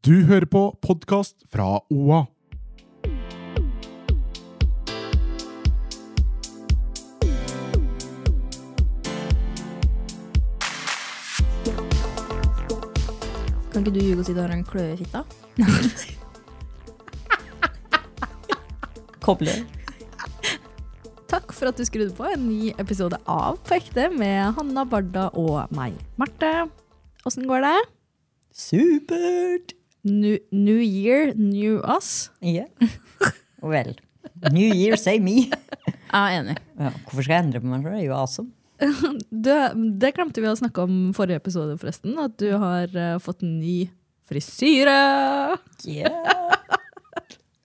Du hører på podkast fra OA. Kan ikke du ljuge og si du har en kløe i fitta? Kobler. Takk for at du skrudde på en ny episode av På ekte med Hanna Barda og meg, Marte. Åssen går det? Supert! New, new year, new us. Ja. Vel. New year, say me. Jeg er enig. Ja, hvorfor skal jeg endre på meg? For det er jo awesome. Du, det glemte vi å snakke om forrige episode, forresten. At du har eh, fått ny frisyre. Yeah.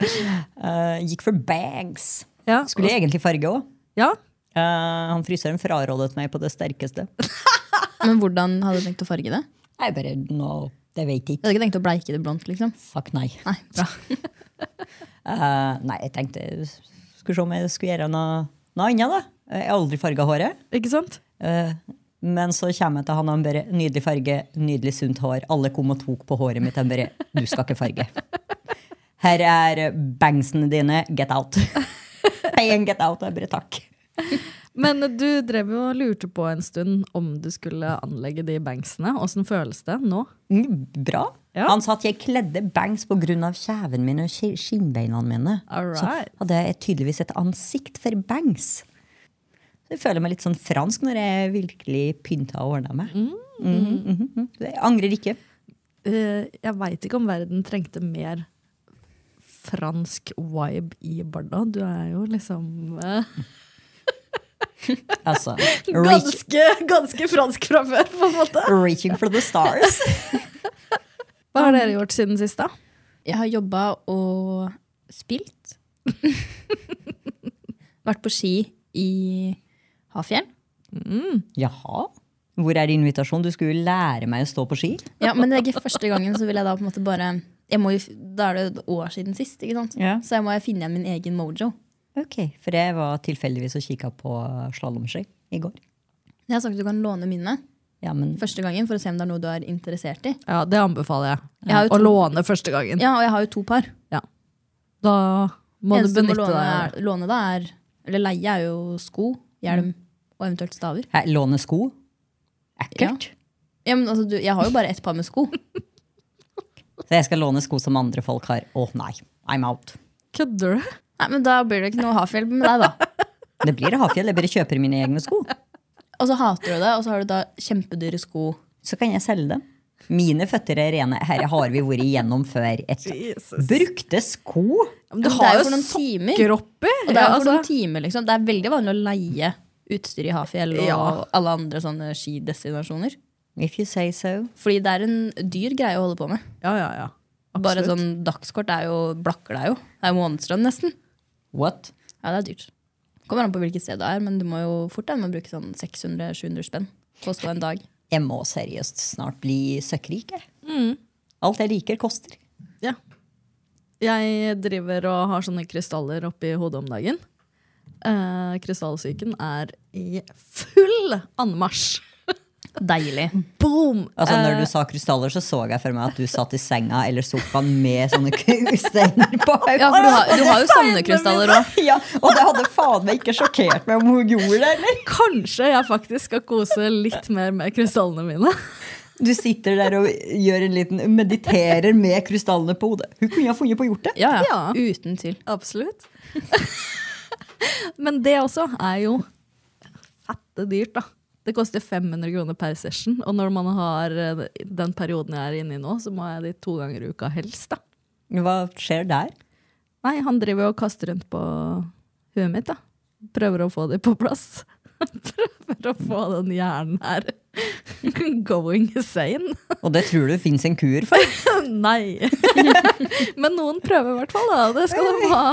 Eh, gikk for bags. Ja, Skulle jeg egentlig farge òg. ja. han frisøren frarådet meg på det sterkeste. Men hvordan hadde du tenkt å farge det? Jeg bare, nå, det vet jeg Du hadde ikke tenkt å bleike det blondt? liksom? Fuck nei. Nei, bra. uh, nei, jeg tenkte skulle se om jeg skulle gjøre noe, noe annet. da. Jeg har aldri farga håret. Ikke sant? Uh, men så kommer jeg til han og han bare Nydelig farge, nydelig sunt hår. Alle kom og tok på håret mitt. Han bare Du skal ikke farge. Her er bangsene dine. Get out. Pay and get out. Jeg bare takk. Men du drev jo og lurte på en stund om du skulle anlegge de bangsene. Åssen føles det nå? Mm, Bra. Ja. Han sa at jeg kledde bangs pga. kjeven min og ski- skinnbeina mine. All Så hadde jeg tydeligvis et ansikt for bangs. Så jeg føler meg litt sånn fransk når jeg virkelig pynta og ordna meg. Mm. Mm -hmm. Mm -hmm. Jeg angrer ikke. Uh, jeg veit ikke om verden trengte mer fransk vibe i Barda. Du er jo liksom eh, Altså, reach, ganske, ganske fransk fra før, på en måte. reaching for the stars. Hva har dere gjort siden sist, da? Jeg har jobba og spilt. Vært på ski i Hafjell. Jaha. Hvor er invitasjonen? Du skulle jo lære meg å stå på ski. Ja, men det er ikke første gangen, så vil jeg da på en måte bare jeg må jo, Da er det et år siden sist, ikke sant? Ja. så jeg må finne igjen min egen mojo. Ok, For jeg var tilfeldigvis og kikka på slalåmski i går. Jeg har sagt at du kan låne mine Ja, men første gangen for å se om det er noe du er interessert i. Ja, det anbefaler jeg. Jeg to... Å låne første gangen. Ja, og jeg har jo to par. Da må du Eneste du må benytte låne, deg er, låne da er Eller leie er jo sko, hjelm og eventuelt staver. Hæ, låne sko? Ekkelt. Ja, men altså, du, jeg har jo bare ett par med sko. Så jeg skal låne sko som andre folk har. Å nei, I'm out. Kødder du? Nei, men Da blir det ikke noe Hafjell med deg, da. Det blir Hafjell. Jeg bare kjøper mine egne sko. Og så hater du det, og så har du da kjempedyre sko. Så kan jeg selge dem. Mine føtter er rene. Her har vi vært igjennom før. Et Jesus. brukte sko? Men du det har jo sokker oppi! Og det er Ja, jo for altså. noen timer, liksom. Det er veldig vanlig å leie utstyr i Hafjell og Ja. alle andre sånne skidestinasjoner. If you say so. Fordi det er en dyr greie å holde på med. ja, ja, ja. Bare sånn dagskort er jo, blakker deg jo. Det er jo månedslønn nesten. What? Ja, det er dyrt. Kommer an på hvilket sted det er, men du må jo fort med å bruke sånn 600-700 spenn på å stå en dag. Jeg må seriøst snart bli søkkrik. jeg. Alt jeg liker, koster. Ja. Jeg driver og har sånne krystaller oppi hodet om dagen. Eh, krystallsyken er i full anmarsj. Deilig. Boom! Altså, når Eh, du sa krystaller, så så jeg for meg at du satt i senga eller sofaen med sånne steiner på hodet. Ja, for du har, du har jo sånne krystaller òg. Ja, og det hadde faen meg ikke sjokkert meg om hun gjorde det, eller? kanskje jeg faktisk skal kose litt mer med krystallene mine. Du sitter der og gjør en liten, mediterer med krystallene på hodet. Hun kunne ha funnet på å gjort det. Ja, ja. Ja. Uten tvil. Absolutt. Men det også er jo fette dyrt, da. Det koster 500 kroner per session. Og når man har eh, den perioden jeg er inne i nå, så må jeg dit to ganger i uka helst. da. Hva skjer der? Nei, han driver og kaster rundt på huet mitt, da. Prøver å få det på plass. Prøver å få den hjernen her going insane. Og det tror du fins en kur for? Nei. Men noen prøver i hvert fall, da. Det skal de ha.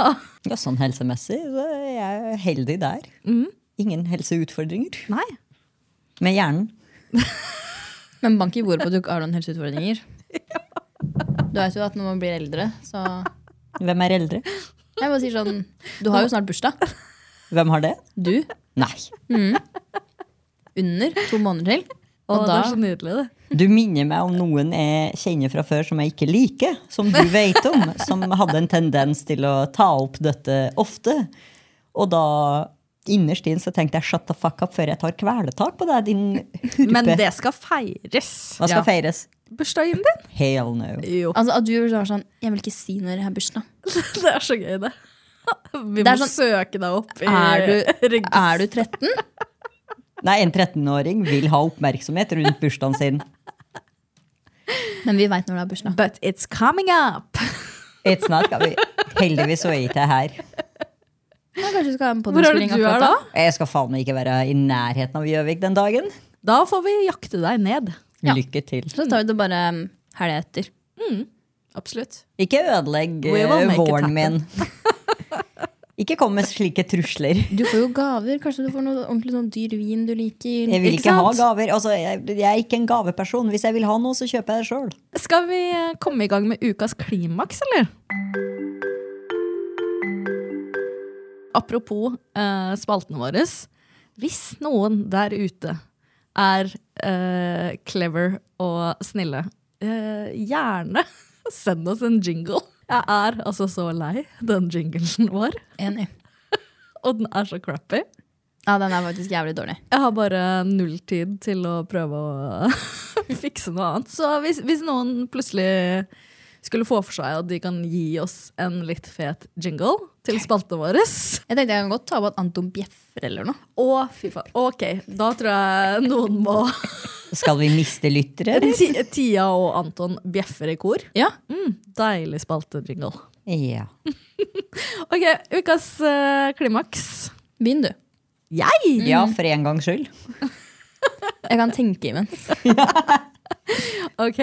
Ja, sånn helsemessig så er jeg heldig der. Mm. Ingen helseutfordringer. Nei. Med hjernen. Men bank i bordet på at du ikke har noen helseutfordringer. Du vet jo at når man blir eldre, så Hvem er eldre? Jeg bare sier sånn Du har jo snart bursdag. Hvem har det? Du. Nei. Under to måneder til. Å, da, det er så nydelig, det. Du minner meg om noen jeg kjenner fra før som jeg ikke liker, som du vet om. Som hadde en tendens til å ta opp dette ofte. Og da innerst inn så tenkte jeg shut the fuck up før jeg tar kvelertak på deg, din hurpe. Men det skal feires. Hva skal Ja. feires? Bursdagen din? Hell no. Jo. Altså at du var sånn Jeg vil ikke si når jeg har bursdag. Det er så gøy, det. Vi Det er må sånn- søke deg opp i Er du, er du 13? Nei, en 13-åring vil ha oppmerksomhet rundt bursdagen sin. Men vi veit når du har bursdag. But it's coming up! It's not, coming. Heldigvis så er jeg ikke her. Kanskje du skal ha en Hvor er det du er akkurat da? Jeg skal faen meg ikke være i nærheten av Gjøvik den dagen. Da får vi jakte deg ned. Ja. Lykke til. Så tar vi det bare um, helga etter. Absolutt. Ikke ødelegg eh, våren min. Ikke kom med slike trusler. Du får jo gaver. Kanskje du får noe ordentlig sånn dyr vin du liker. Jeg vil Ikke ikke ha gaver. Altså, jeg, jeg er ikke en gaveperson. Hvis jeg vil ha noe, så kjøper jeg det sjøl. Skal vi eh, komme i gang med ukas klimaks, eller? Apropos eh, spaltene våre. Hvis noen der ute er eh, clever og snille, eh, gjerne send oss en jingle. Jeg er altså så lei den jinglen vår, Enig. og den er så crappy. Ja, den er faktisk jævlig dårlig. Jeg har bare null tid til å prøve å fikse noe annet. Så hvis, hvis noen plutselig skulle få for seg at de kan gi oss en litt fet jingle til spalten vår. Jeg tenkte jeg kan godt ta på at Anton bjeffer eller noe. Å, fy faen. Ok, da tror jeg noen må Skal vi miste lyttere? Tia og Anton bjeffer i kor. Ja, Mm, deilig spaltejingle. Ja. Ok, ukas uh, klimaks. begynn du. Jeg! ja, for en gangs skyld. Jeg kan tenke imens. Ok,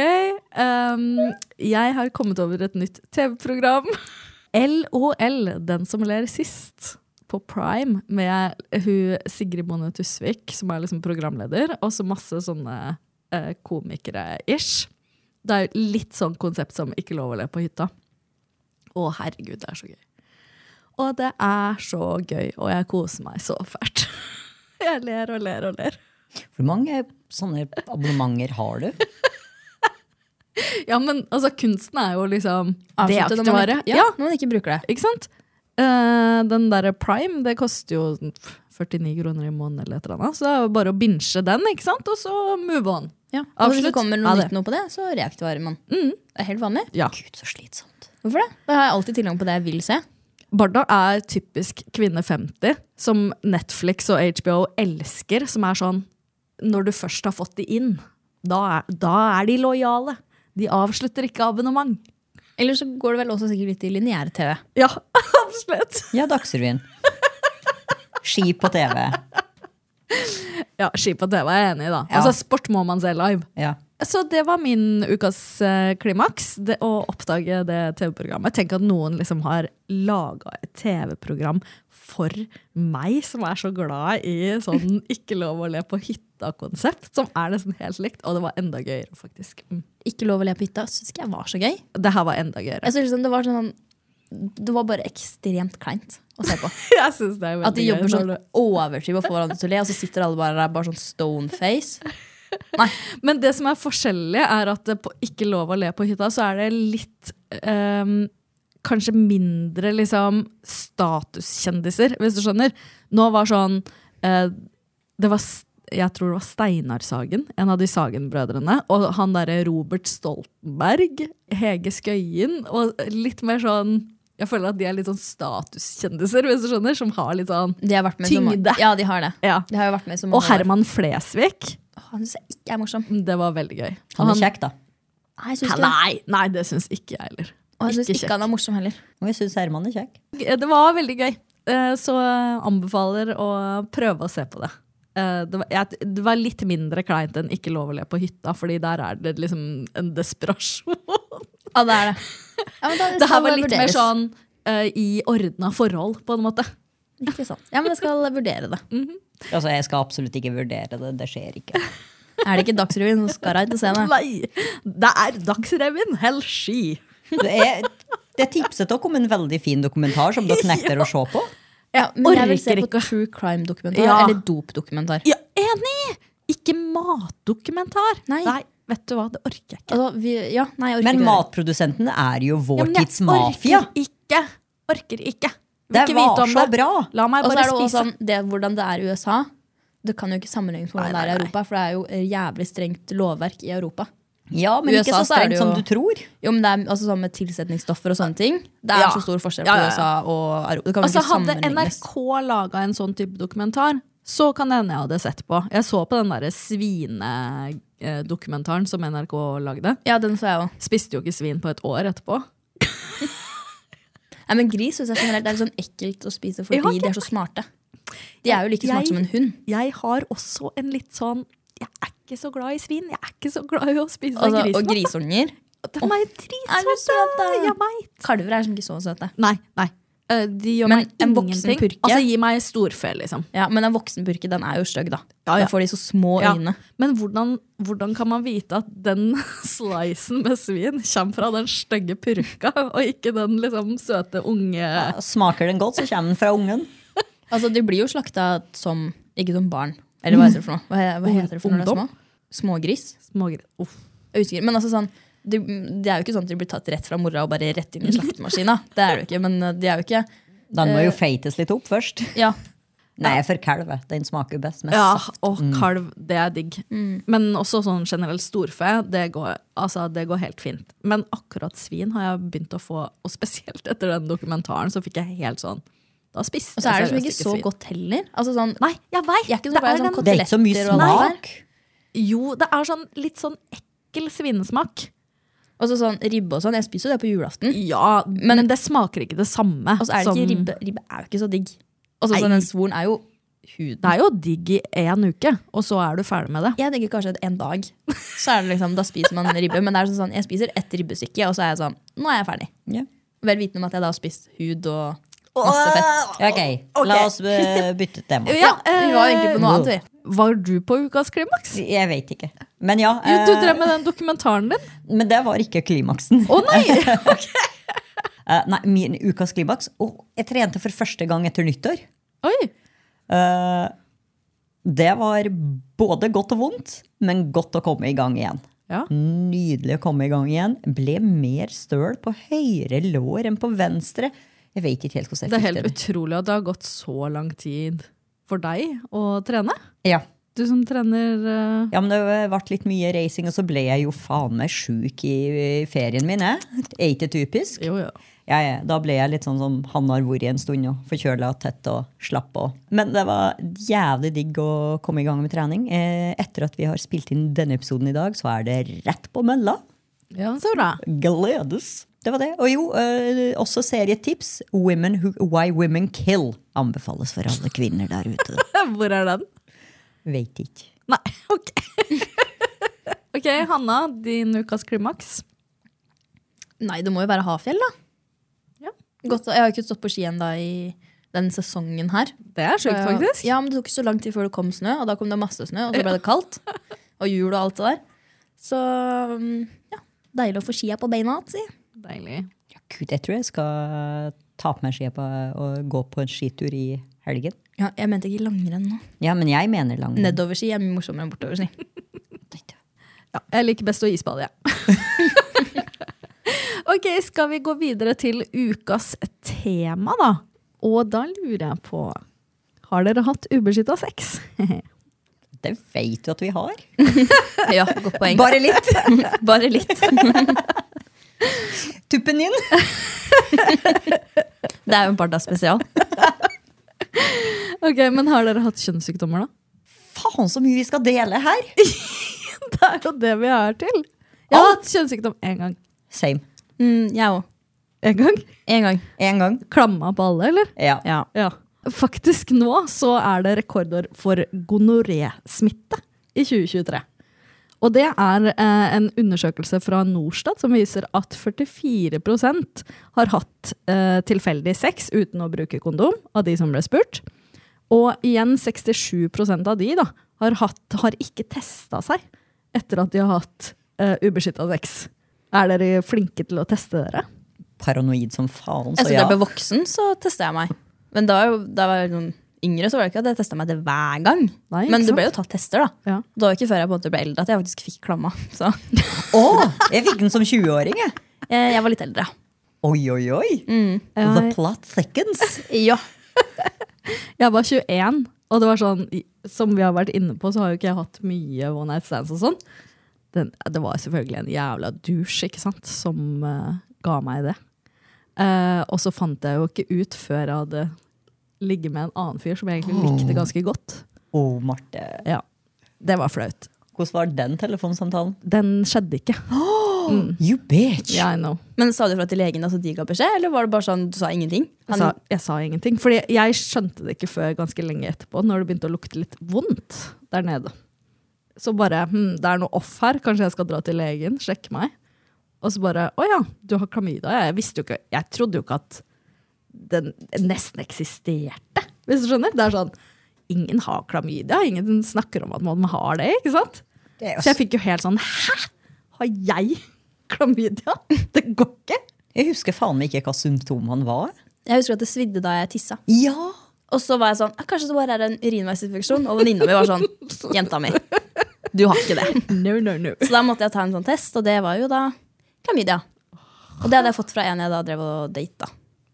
Um, jeg har kommet over et nytt TV-program. LOL, den som ler sist, på Prime, med hun Sigrid Bonde Tusvik, som er liksom programleder, og så masse sånne eh, komikere-ish. Det er litt sånn konsept som Ikke lov å le på hytta. Å, herregud, det er så gøy. Og det er så gøy, og jeg koser meg så fælt. Jeg ler og ler og ler. Hvor mange sånne abonnementer har du? Ja, men altså, kunsten er jo liksom Avslutte når man Ja, Ja, når man ikke bruker det. ikke sant? Uh, den derre Prime, det koster jo 49 kroner i måneden eller et eller annet. Så det er jo bare å binche den, ikke sant? Og så move on. Ja. Og hvis det kommer noe nytt noe på det, så reaktiverer man. Mm. Det er helt vanlig. Ja. Gud, så slitsomt. Hvorfor det? Da har jeg alltid tilgang på det jeg vil se. Barda er typisk kvinne 50, som Netflix og HBO elsker, som er sånn Når du først har fått de inn, da er, da er de lojale. De avslutter ikke abonnement. Eller så går det vel også sikkert litt i lineær-TV. Ja, absolutt. Ja, Dagsrevyen. Ski på TV. Ja, Ski på TV er jeg enig i, da. Ja. Altså, sport må man se live. Ja. Så det var min ukas eh, klimaks. Det, å oppdage det TV-programmet. Tenk at noen liksom har laga et TV-program for meg, som er så glad i sånn ikke lov å le på hytta-konsept. Som er nesten helt likt. Og det var enda gøyere, faktisk. Mm. Ikke lov å le på hytta syns ikke jeg var så gøy. Det her var enda gøyere. Jeg synes liksom det var sånn Det var bare ekstremt kleint å se på. Jeg synes det er veldig At de jobber sånn du- overdriv og får hverandre til å le, og så sitter alle bare der bare sånn stone face. Nei. Men det som er forskjellig, er at på Ikke lov å le på hytta, så er det litt um, Kanskje mindre liksom statuskjendiser, hvis du skjønner. Nå var sånn eh, Det var jeg tror det var Steinar Sagen, en av de Sagen-brødrene. Og han derre Robert Stoltenberg, Hege Skøyen, og litt mer sånn Jeg føler at de er litt sånn statuskjendiser, hvis du skjønner, som har litt sånn De har vært med så Tyngde. Ja, de har det. Ja. De har jo vært med så Og. Herman Flesvig. Han syns jeg ikke er morsom. Det var veldig gøy. Han han er kjekk, da. Nei. Nei, nei, det syns ikke jeg heller. Og jeg syns Ikke ikke han er morsom heller. Og jeg syns Herman er kjekk. Det var veldig gøy, Eh, så anbefaler å prøve å se på det. Eh, Det var, jeg, det var litt mindre kleint enn Ikke lov å le på hytta, Fordi der er det liksom en desperasjon. Ja, det er det. Ja, men da, Det her var litt mer sånn uh, i ordna forhold, på en måte. Ikke sant. Ja, men jeg skal vurdere det. Altså, Jeg skal absolutt ikke vurdere det. Det skjer ikke. Er det ikke Dagsrevyen, så skal jeg ikke se det. Nei, det er Dagsrevyen, hell she! Det er, det er tipset dere om en veldig fin dokumentar som dere nekter å se på. Ja, men jeg vil se orker på ikke. true crime-dokumentar Ja. eller dop-dokumentar. Ja, enig! Ikke matdokumentar. Nei. vet du hva, det orker jeg ikke. Altså, vi, ja, nei, jeg orker Men ikke matprodusentene er jo vår ja, tids mafia. Orker ikke. Orker ikke. Det ikke var om så det. bra. La meg bare er det også spise. sånn, det, hvordan det er i USA. Det kan jo ikke sammenlignes med hvordan det er i nei, nei. Europa, for det er jo jævlig strengt lovverk i Europa. Ja, men ikke USA så så strengt jo, som du tror. Jo, men det er altså sånn med tilsetningsstoffer og sånne ting. Det er Ja. så stor forskjell på ja, ja. USA og Europa. Det Altså, hadde. NRK laga en sånn type dokumentar, så kan det hende jeg hadde sett på. Jeg så på den derre svinedokumentaren som NRK lagde. Ja, den så jeg også. Spiste jo ikke svin på et år etterpå. Nei, men gris synes jeg generelt er litt sånn ekkelt å spise fordi ikke- de er så smarte. De er jo like smarte Jeg- som en hund. Jeg har også en litt sånn Jeg er ikke så glad i svin. Jeg er ikke så glad i å spise Altså, grisen. og grisunger. De er dritsøte! Jeg veit. Kalver er som ikke så søte. Nei, nei. Eh, De gjør Men meg en voksen purke? Altså, gi meg storfe, liksom. Ja, Men en voksen purke den er jo stygg, da. Ja, ja. Da får de så små Ja. øyne. Men hvordan, hvordan kan man vite at den slicen med svin kommer fra den stygge purka, og ikke den liksom søte unge Smaker den godt, så kommer den fra ungen. Altså, De blir jo slakta som ikke som barn. Eller hva heter det for noe? Hva, hva heter det for når det er små? Smågris? Smågris. Uff. Jeg husker, men altså sånn det, det er jo ikke sånn at de blir tatt rett fra mora og bare rett inn i slaktemaskina. Det er det jo ikke, men uh, de er jo ikke Den må Eh. jo feites litt opp først. Ja, Nei, for kalv. Den smaker jo best med Ja, saft. og kalv, det er digg. Men også sånn generelt storfe, det går, altså, det går helt fint. Men akkurat svin har jeg begynt å få, og spesielt etter den dokumentaren, så fikk jeg helt sånn Da spiste Og så er det liksom ikke så svin. godt heller. Altså sånn, Nei, jeg vet, jeg er ikke så glad i sånn Det er ikke så mye koteletter og alt smak. Jo, det er sånn litt sånn ekkel svinesmak. Og så sånn ribbe og sånn. Jeg spiser jo det på julaften. Ja, men, det smaker ikke det samme. Og så er det som- ikke ribbe. Ribbe er jo ikke så digg. Og så Nei. sånn, den svoren er jo huden. Det er jo digg i én uke, og så er du ferdig med det. Jeg tenker kanskje en dag. Så er det liksom, Da spiser man ribbe. Men det er sånn, jeg spiser ett ribbestykke, og så er jeg sånn Nå er jeg ferdig. Ja. Vel vitende om at jeg da har spist hud og masse fett. Ok, la oss eh, bytte tema. Ja, Vi var egentlig på noe annet. vi. Var du på ukas klimaks? Jeg vet ikke. Men ja. Jo, du eh, drev med den dokumentaren din. Men det var ikke klimaksen. Å nei! ok. nei, min ukas klimaks. oh, jeg trente for første gang etter nyttår. Oi. Eh, det var både godt og vondt, men godt å komme i gang igjen. Ja. Nydelig å komme i gang igjen. Ble mer støl på høyre lår enn på venstre. Jeg vet ikke helt hvordan jeg Det er helt utrolig at det har gått så lang tid for deg å trene. Ja. Du som trener uh... ja, men det ble litt mye racing, og så ble jeg jo faen meg sjuk i ferien min. jeg. Er ikke typisk? Jo. Ja, ja, da ble jeg litt sånn som han har vært i en stund. Og forkjøla tett og slapp av. Men det var jævlig digg å komme i gang med trening. Eh, etter at vi har spilt inn denne episoden i dag, så er det rett på mølla. Ja, så bra. Gledes. Det var det. Og jo, eh, også serietips. Women who, Why Women Kill anbefales for alle kvinner der ute. Hvor er den? Vet ikke. Nei, ok. ok, Hanna, din ukas klimaks. Nei, det må jo være Hafjell, da. Ja. Godt, jeg har ikke stått på ski ennå i den sesongen her. Det er sjukt, faktisk. Ja, men Det tok ikke så lang tid før det kom snø, og da kom det masse snø, og så ble det kaldt. Og jul og alt det der. Så mm, ja, deilig å få skia på beina igjen, si. Deilig. Ja, Gud, jeg tror jeg skal ta på meg skia på og gå på en skitur i helgen. Ja, jeg mente ikke langrenn nå. Ja, men jeg mener langrenn. Nedoverski er mye morsommere enn bortoverski. Ja, jeg liker best å isbade, jeg. ok, skal vi gå videre til ukas tema, da? Og da lurer jeg på Har dere hatt ubeskytta sex? Det vet du at vi har. Ja, godt poeng. Bare litt. Bare litt. Tuppen din. Det er jo en Barda spesial. ok, Men har dere hatt kjønnssykdommer, da? Faen så mye vi skal dele her. Det er jo det vi er til. Jeg har hatt kjønnssykdom én gang. Same. Mm, jeg òg. En gang? En gang. En gang. Klamma på alle, eller? Ja. Ja. Ja. Faktisk nå så er det rekordår for gonoré-smitte i 2023. Og det er eh, en undersøkelse fra Norstat som viser at 44% har hatt eh, tilfeldig sex uten å bruke kondom, av de som ble spurt. Og igjen 67% av de da, har, hatt, har ikke testa seg etter at de har hatt eh, ubeskytta sex. Er dere flinke til å teste dere? Paranoid som faen. Så Etter at jeg ble voksen, så testa jeg meg. Men da, da var jeg sånn yngre, så var det ikke at jeg testa meg det hver gang. Nei, Men det ble jo tatt tester, da. Ja. Det var ikke før jeg på en måte ble eldre at jeg faktisk fikk klamma. Så oh, jeg fikk den som 20-åring, jeg. eh, jeg var litt eldre. Oi, oi, oi. The plot seconds. Ja. jeg var 21, og det var sånn Som vi har vært inne på, så har jo ikke jeg hatt mye one night stands og sånn. Den, det var selvfølgelig en jævla douche, ikke sant, som uh, ga meg det. Uh, og så fant jeg jo ikke ut før jeg hadde ligget med en annen fyr som jeg egentlig likte ganske godt. Å, Marte. Ja, Det var flaut. Hvordan var den telefonsamtalen? Den skjedde ikke. You bitch! Yeah, I know. Men sa du fra til legen altså de ga beskjed, eller var det bare sånn du sa ingenting? Jeg sa, jeg sa ingenting. Fordi jeg skjønte det ikke før ganske lenge etterpå, når det begynte å lukte litt vondt der nede. Så bare hm, det er noe off her, kanskje jeg skal dra til legen, sjekke meg. Og så bare å ja, du har klamydia. Jeg visste jo ikke, jeg trodde jo ikke at den nesten eksisterte. Hvis du skjønner? Det er sånn Ingen har klamydia. Ingen snakker om at man har det. ikke sant? Det Så jeg fikk jo helt sånn Hæ? Har jeg klamydia? Det går ikke! Jeg husker faen meg ikke hva symptomene var. Jeg husker at det svidde da jeg tissa. Ja! Og så var jeg sånn, «Ah, kanskje det bare er en urinveisinfeksjon. Og venninna mi var sånn, jenta mi, du har ikke det. No, no, no. Så da måtte jeg ta en sånn test, og det var jo da klamydia. Og det hadde jeg fått fra en jeg da drev og data.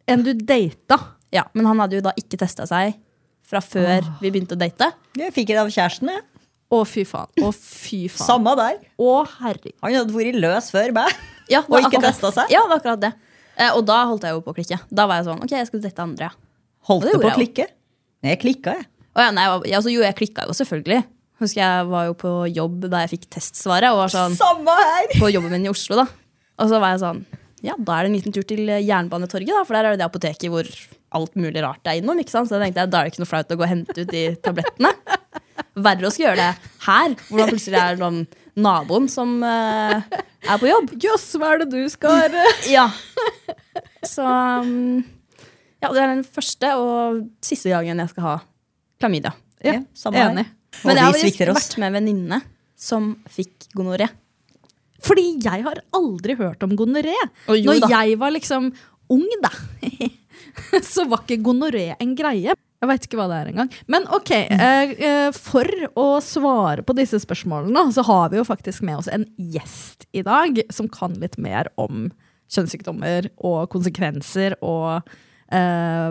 En du data. Ja, Men han hadde jo da ikke testa seg fra før vi begynte å date. Jeg fikk det av kjæresten. jeg. Å, fy faen. Å, fy faen. Samme der. Å, herregud. Han hadde vært løs før meg. Ja, Og ikke testa seg? Ja, det var akkurat det. Eh, og da holdt jeg jo på å klikke. Da var jeg sånn, ok, jeg skal date andre. Holdt det på å klikke? Nei, jeg klikka, jeg. Å, ja, nei, var- jo, jeg klikka jo selvfølgelig. Husker jeg var jo på jobb da jeg fikk testsvaret, og var sånn Samme her! på jobben min i Oslo. da. Og så var jeg sånn, ja, da er det en liten tur til Jernbanetorget, da, for der er det det apoteket hvor alt mulig rart er innom. ikke sant? Så jeg tenkte, da er det ikke noe flaut å gå og hente ut de tablettene. Verre å skulle gjøre det her, hvor det plutselig er noen naboen som uh, er på jobb. Jøss, hva er det du skal Ja. Så um, ja, det er den første og siste gangen jeg skal ha klamydia. Ja, ja. Enig. Og Men jeg har vært med en venninne som fikk gonoré. Fordi jeg har aldri hørt om gonoré. Jo Når da. jeg var liksom ung, da, så var ikke gonoré en greie. Jeg veit ikke hva det er engang. Men ok, eh, eh, for å svare på disse spørsmålene, så har vi jo faktisk med oss en gjest i dag som kan litt mer om kjønnssykdommer og konsekvenser og uh,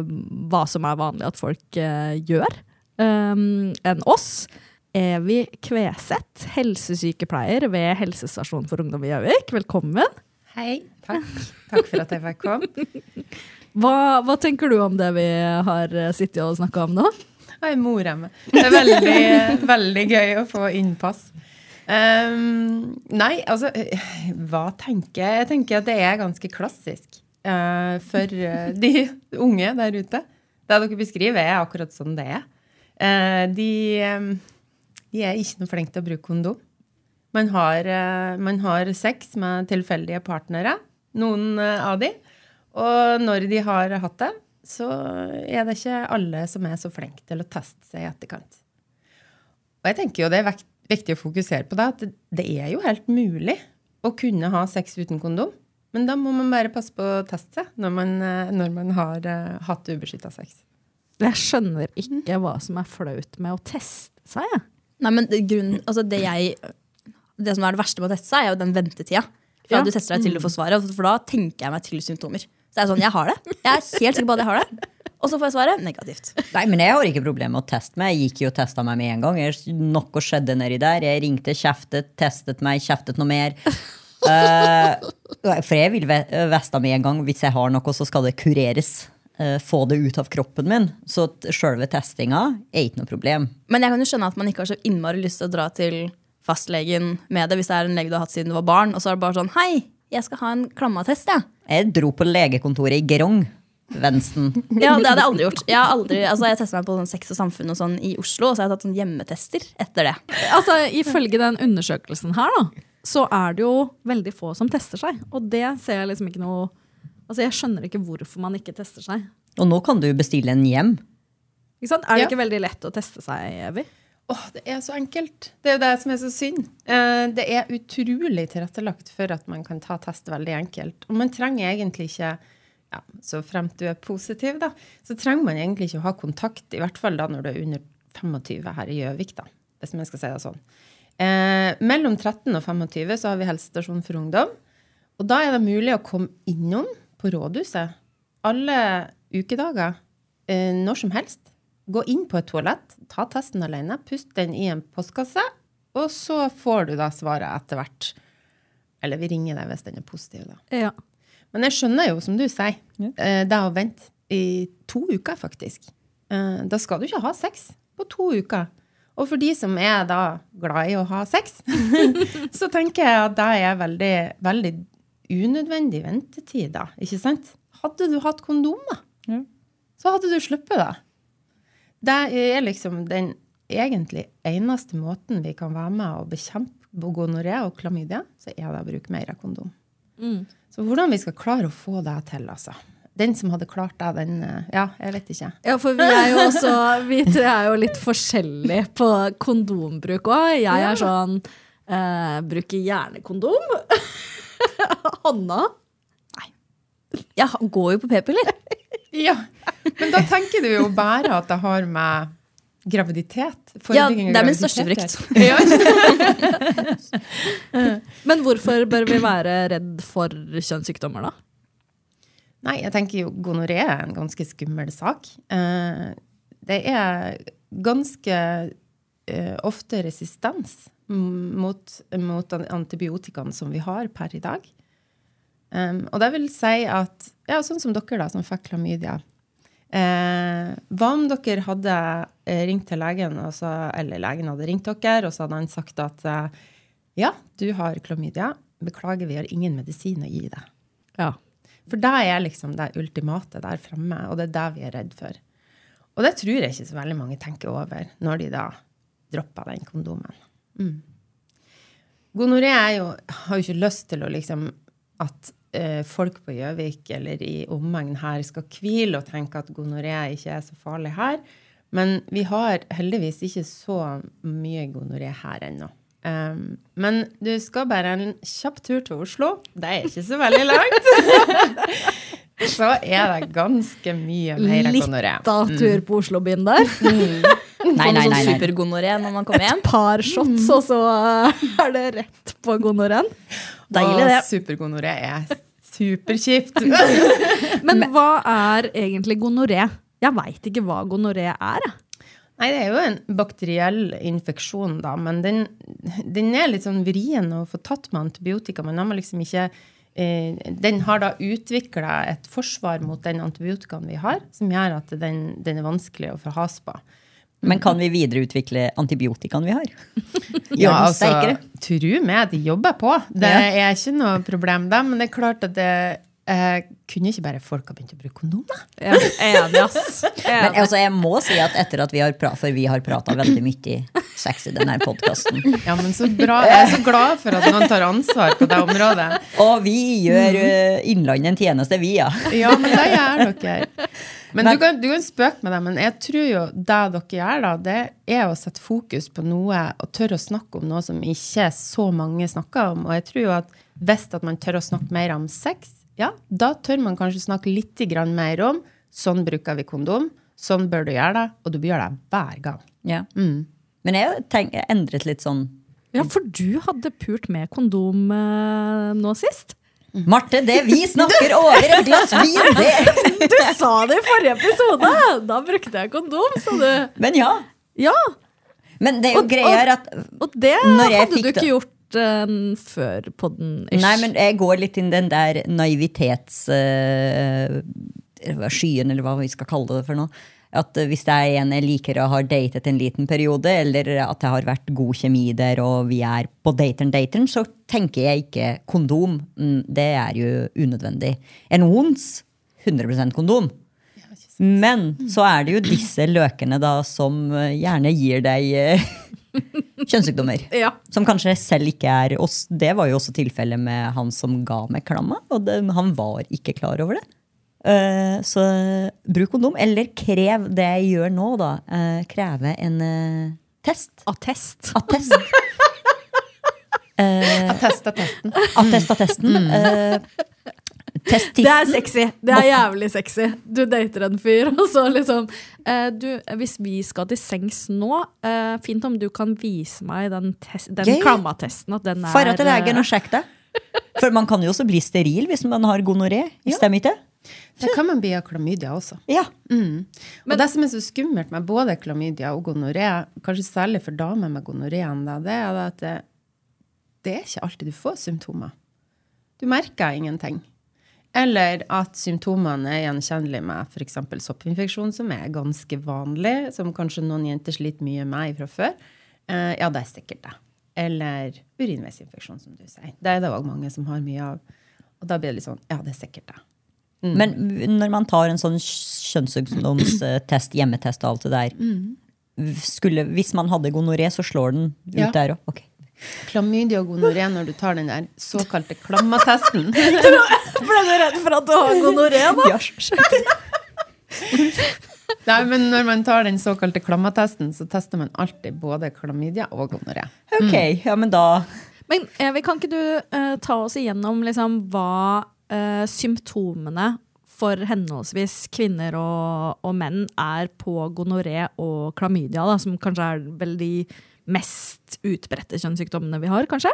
hva som er vanlig at folk uh, gjør, um, enn oss. Evy Kveseth, helsesykepleier ved Helsestasjonen for ungdom i Gjøvik. Velkommen. Hei, takk. Takk for at jeg fikk komme. Hva, hva tenker du om det vi har eh, sittet og snakka om nå? Jeg morer meg. Det er veldig, veldig gøy å få innpass. Um, nei, altså eh, Hva tenker jeg? Jeg tenker at det er ganske klassisk uh, for de unge der ute. Det dere beskriver, er akkurat sånn det er. Uh, de, eh, de er ikke noe flinke til å bruke kondom. Man har, eh, man har sex med tilfeldige partnere, noen eh, av de. Og når de har hatt det, så er det ikke alle som er så flinke til å teste seg i etterkant. Og jeg tenker jo det er viktig å fokusere på det, at det, er jo helt mulig å kunne ha sex uten kondom. Men da må man bare passe på å teste seg når man, eh, når man har hatt ubeskytta sex. Jeg skjønner ikke hva som er flaut med å teste seg. Nei, men det, grunnen, altså det, jeg, det som er det verste med å teste seg, er jo den ventetida. Fra Ja. du tester deg til du får svaret, for da tenker jeg meg til symptomer. Så det er sånn, jeg har det. Jeg er helt sikker på at jeg har det. Og så får jeg svaret negativt. Nei, men jeg har ikke problemer med å teste meg. Jeg gikk jo og testa meg med en gang. Jeg, noe skjedde nedi der. Jeg ringte, kjeftet, testet meg, kjeftet noe mer. uh, for jeg vil veste med en gang hvis jeg har noe, så skal det kureres. Eh, få det ut av kroppen min. Så sjølve testinga er ikke noe problem. Men jeg kan jo skjønne at man ikke har så innmari lyst til å dra til fastlegen med det hvis det er en lege du har hatt siden du var barn, og så er det bare sånn Hei, jeg skal ha en klammatest, jeg. Jeg dro på legekontoret i Grong. Vensten. Ja, det hadde jeg aldri gjort. Jeg har aldri, altså jeg testet meg på sånn sex og samfunn og sånn i Oslo, og så har jeg tatt sånn hjemmetester etter det. Altså, Ifølge den undersøkelsen her, da, så er det jo veldig få som tester seg. Og det ser jeg liksom ikke noe Altså, Jeg skjønner ikke hvorfor man ikke tester seg. Og nå kan du bestille en hjem. Ikke sant? Er det Ja. ikke veldig lett å teste seg, Evy? Åh, det er så enkelt. Det er jo det som er så synd. Eh, det er utrolig tilrettelagt for at man kan ta test veldig enkelt. Og man trenger egentlig ikke ja, så fremt du er positiv, da, så trenger man egentlig ikke å ha kontakt, i hvert fall da når du er under 25 her i Gjøvik, da, hvis man skal si det sånn. Eh, mellom 13 og 25 så har vi helsestasjon for ungdom. Og da er det mulig å komme innom på rådhuset alle ukedager, eh, når som helst. Gå inn på et toalett, ta testen alene, pust den i en postkasse, og så får du da svaret etter hvert. Eller vi ringer deg hvis den er positiv, da. Ja. Men jeg skjønner jo, som du sier, ja. det å vente i to uker, faktisk. Eh, Da skal du ikke ha sex på to uker. Og for de som er da glad i å ha sex, så tenker jeg at det er veldig, veldig unødvendig ventetid, da. Ikke sant? Hadde du hatt kondom, da, Ja. så hadde du sluppet det. Det er liksom den egentlig eneste måten vi kan være med å bekjempe gonoré og klamydia, så er det å bruke mer kondom. Mm. Så hvordan vi skal klare å få det til, altså. Den som hadde klart det, den Ja, jeg vet ikke. Ja, for vi er jo også Vi tre er jo litt forskjellige på kondombruk òg. Jeg er sånn eh, Bruker gjerne kondom. Hanna? Nei. Jeg går jo på p-piller. Ja, Men da tenker du jo bare at det har med graviditet Ja, det er min største frykt. Men hvorfor bør vi være redd for kjønnssykdommer, da? Nei, jeg tenker jo gonoré er en ganske skummel sak. Eh, det er ganske eh, ofte resistens mot, mot an- antibiotikaene som vi har per i dag. Um, og det vil si at, ja, sånn som dere da, som fikk klamydia. Eh, hva om dere hadde eh, ringt til legen, og så, eller legen hadde ringt dere, og så hadde han sagt at eh, ja, du har klamydia, beklager, vi har ingen medisin å gi deg. Ja. For det er liksom det ultimate der fremme, og det er det vi er redd for. Og det tror jeg ikke så veldig mange tenker over når de da dropper den kondomen. Mm. Gonoré er jo, har jo ikke lyst til å liksom at eh, folk på Gjøvik eller i omegn her skal hvile og tenke at gonoré ikke er så farlig her. Men vi har heldigvis ikke så mye gonoré her ennå. Um, men du skal bare en kjapp tur til Oslo. Det er ikke så veldig langt. så er det ganske mye mer Litt av tur på Oslobyen der. Nei, nei, noe nei. sånn nei. supergonoré når man kommer hjem. Par shots, og så er det rett på gonoréen. Deilig, det. Supergonoré er superkjipt. Men hva er egentlig gonoré? Jeg veit ikke hva gonoré er. Nei, det er jo en bakteriell infeksjon, da, men den, den er litt sånn vrien å få tatt med antibiotika. Men har liksom ikke, eh, den har da utvikla et forsvar mot den antibiotikaen vi har, som gjør at den, den er vanskelig å få has på. Men kan vi videreutvikle antibiotikaen vi har? Gjør Ja, den altså, Tru meg, de jobber på. Det Ja. er ikke noe problem, da, men det er klart at det eh, kunne ikke bare folk ha begynt å bruke kondom, da? Ja, enig, ass. Men altså, jeg må si at etter at vi har pratet, for vi har prata veldig mye sex i denne podkasten, Ja, men så bra. Jeg er så glad for at noen tar ansvar på det området. og vi gjør uh, Innlandet en tjeneste, vi, ja. Ja, men det gjør dere. Men du kan, du kan spøke med det, men jeg tror jo det dere gjør, da, det er å sette fokus på noe og tørre å snakke om noe som ikke så mange snakker om. Og jeg tror jo at hvis at man tør å snakke mer om sex, ja, da tør man kanskje snakke litt grann mer om sånn bruker vi kondom, sånn bør du gjøre det, og du bør gjøre det hver gang. ja. Mm. Men jeg, tenk, jeg endret litt sånn Ja, for du hadde pult med kondom eh, nå sist. Marte, det vi snakker over et glass vin, det Du sa det i forrige episode! Da brukte jeg kondom, sa du. Men ja. Ja, Men det er jo Og- greia er at og det hadde du ikke gjort eh, før podden ish. Nei, men jeg går litt inn den der naivitets... Uh, skyen, eller hva vi skal kalle det for noe. At eh, hvis det er en jeg liker og har datet en liten periode, eller at det har vært god kjemi der, og vi er på dateren-dateren, så tenker jeg ikke kondom. Mm, Det er jo unødvendig. En ons 100% kondom. Men så er det jo disse løkene da som eh, gjerne gir deg eh, kjønnssykdommer. Ja. Som kanskje selv ikke er oss. Det var jo også tilfellet med han som ga meg klamma. Og det, han var ikke klar over det. Eh, så bruk kondom. Eller krev det jeg gjør nå, da. Uh, kreve en uh, test. Attest. Attest. attest Jeg testa testen. Attest attesten. Eh, Test Det er sexy. Det er jævlig sexy. Du dater en fyr, og så liksom eh, du, Hvis vi skal til sengs nå, eh, fint om du kan vise meg den, den klammatesten. At den er Fara til legen og sjekk det. For man kan jo også bli steril hvis man har gonoré. Stemmer ikke? Det kan man bli av klamydia også. Ja. Mm. Og det som er så skummelt med både klamydia og gonoré, kanskje særlig for damer med gonoréen, det er at det, det er ikke alltid du får symptomer. Du merker ingenting. Eller at symptomene er gjenkjennelige med f.eks. soppinfeksjon, som er ganske vanlig, som kanskje noen jenter sliter mye med fra før. Eh, ja, det er sikkert det. Eller urinveisinfeksjon, som du sier. Det er det òg mange som har mye av. Og da blir det litt sånn Ja, det er sikkert det. Men når man tar en sånn kjønnssykdomstest, hjemmetest og alt det der skulle, Hvis man hadde gonoré, så slår den ut Ja. der òg. Klamydia og gonoré når du tar den der såkalte klammatesten. Ble du redd for at du har gonoré, da? Ja, Nei, men når man tar den såkalte klammatesten, så tester man alltid både klamydia og gonoré. ok, ja, men da Men Evi, kan ikke du eh, ta oss igjennom liksom, hva eh, symptomene for henholdsvis kvinner og, og menn er på gonoré og klamydia, da, som kanskje er vel de mest utbredte kjønnssykdommene vi har, kanskje?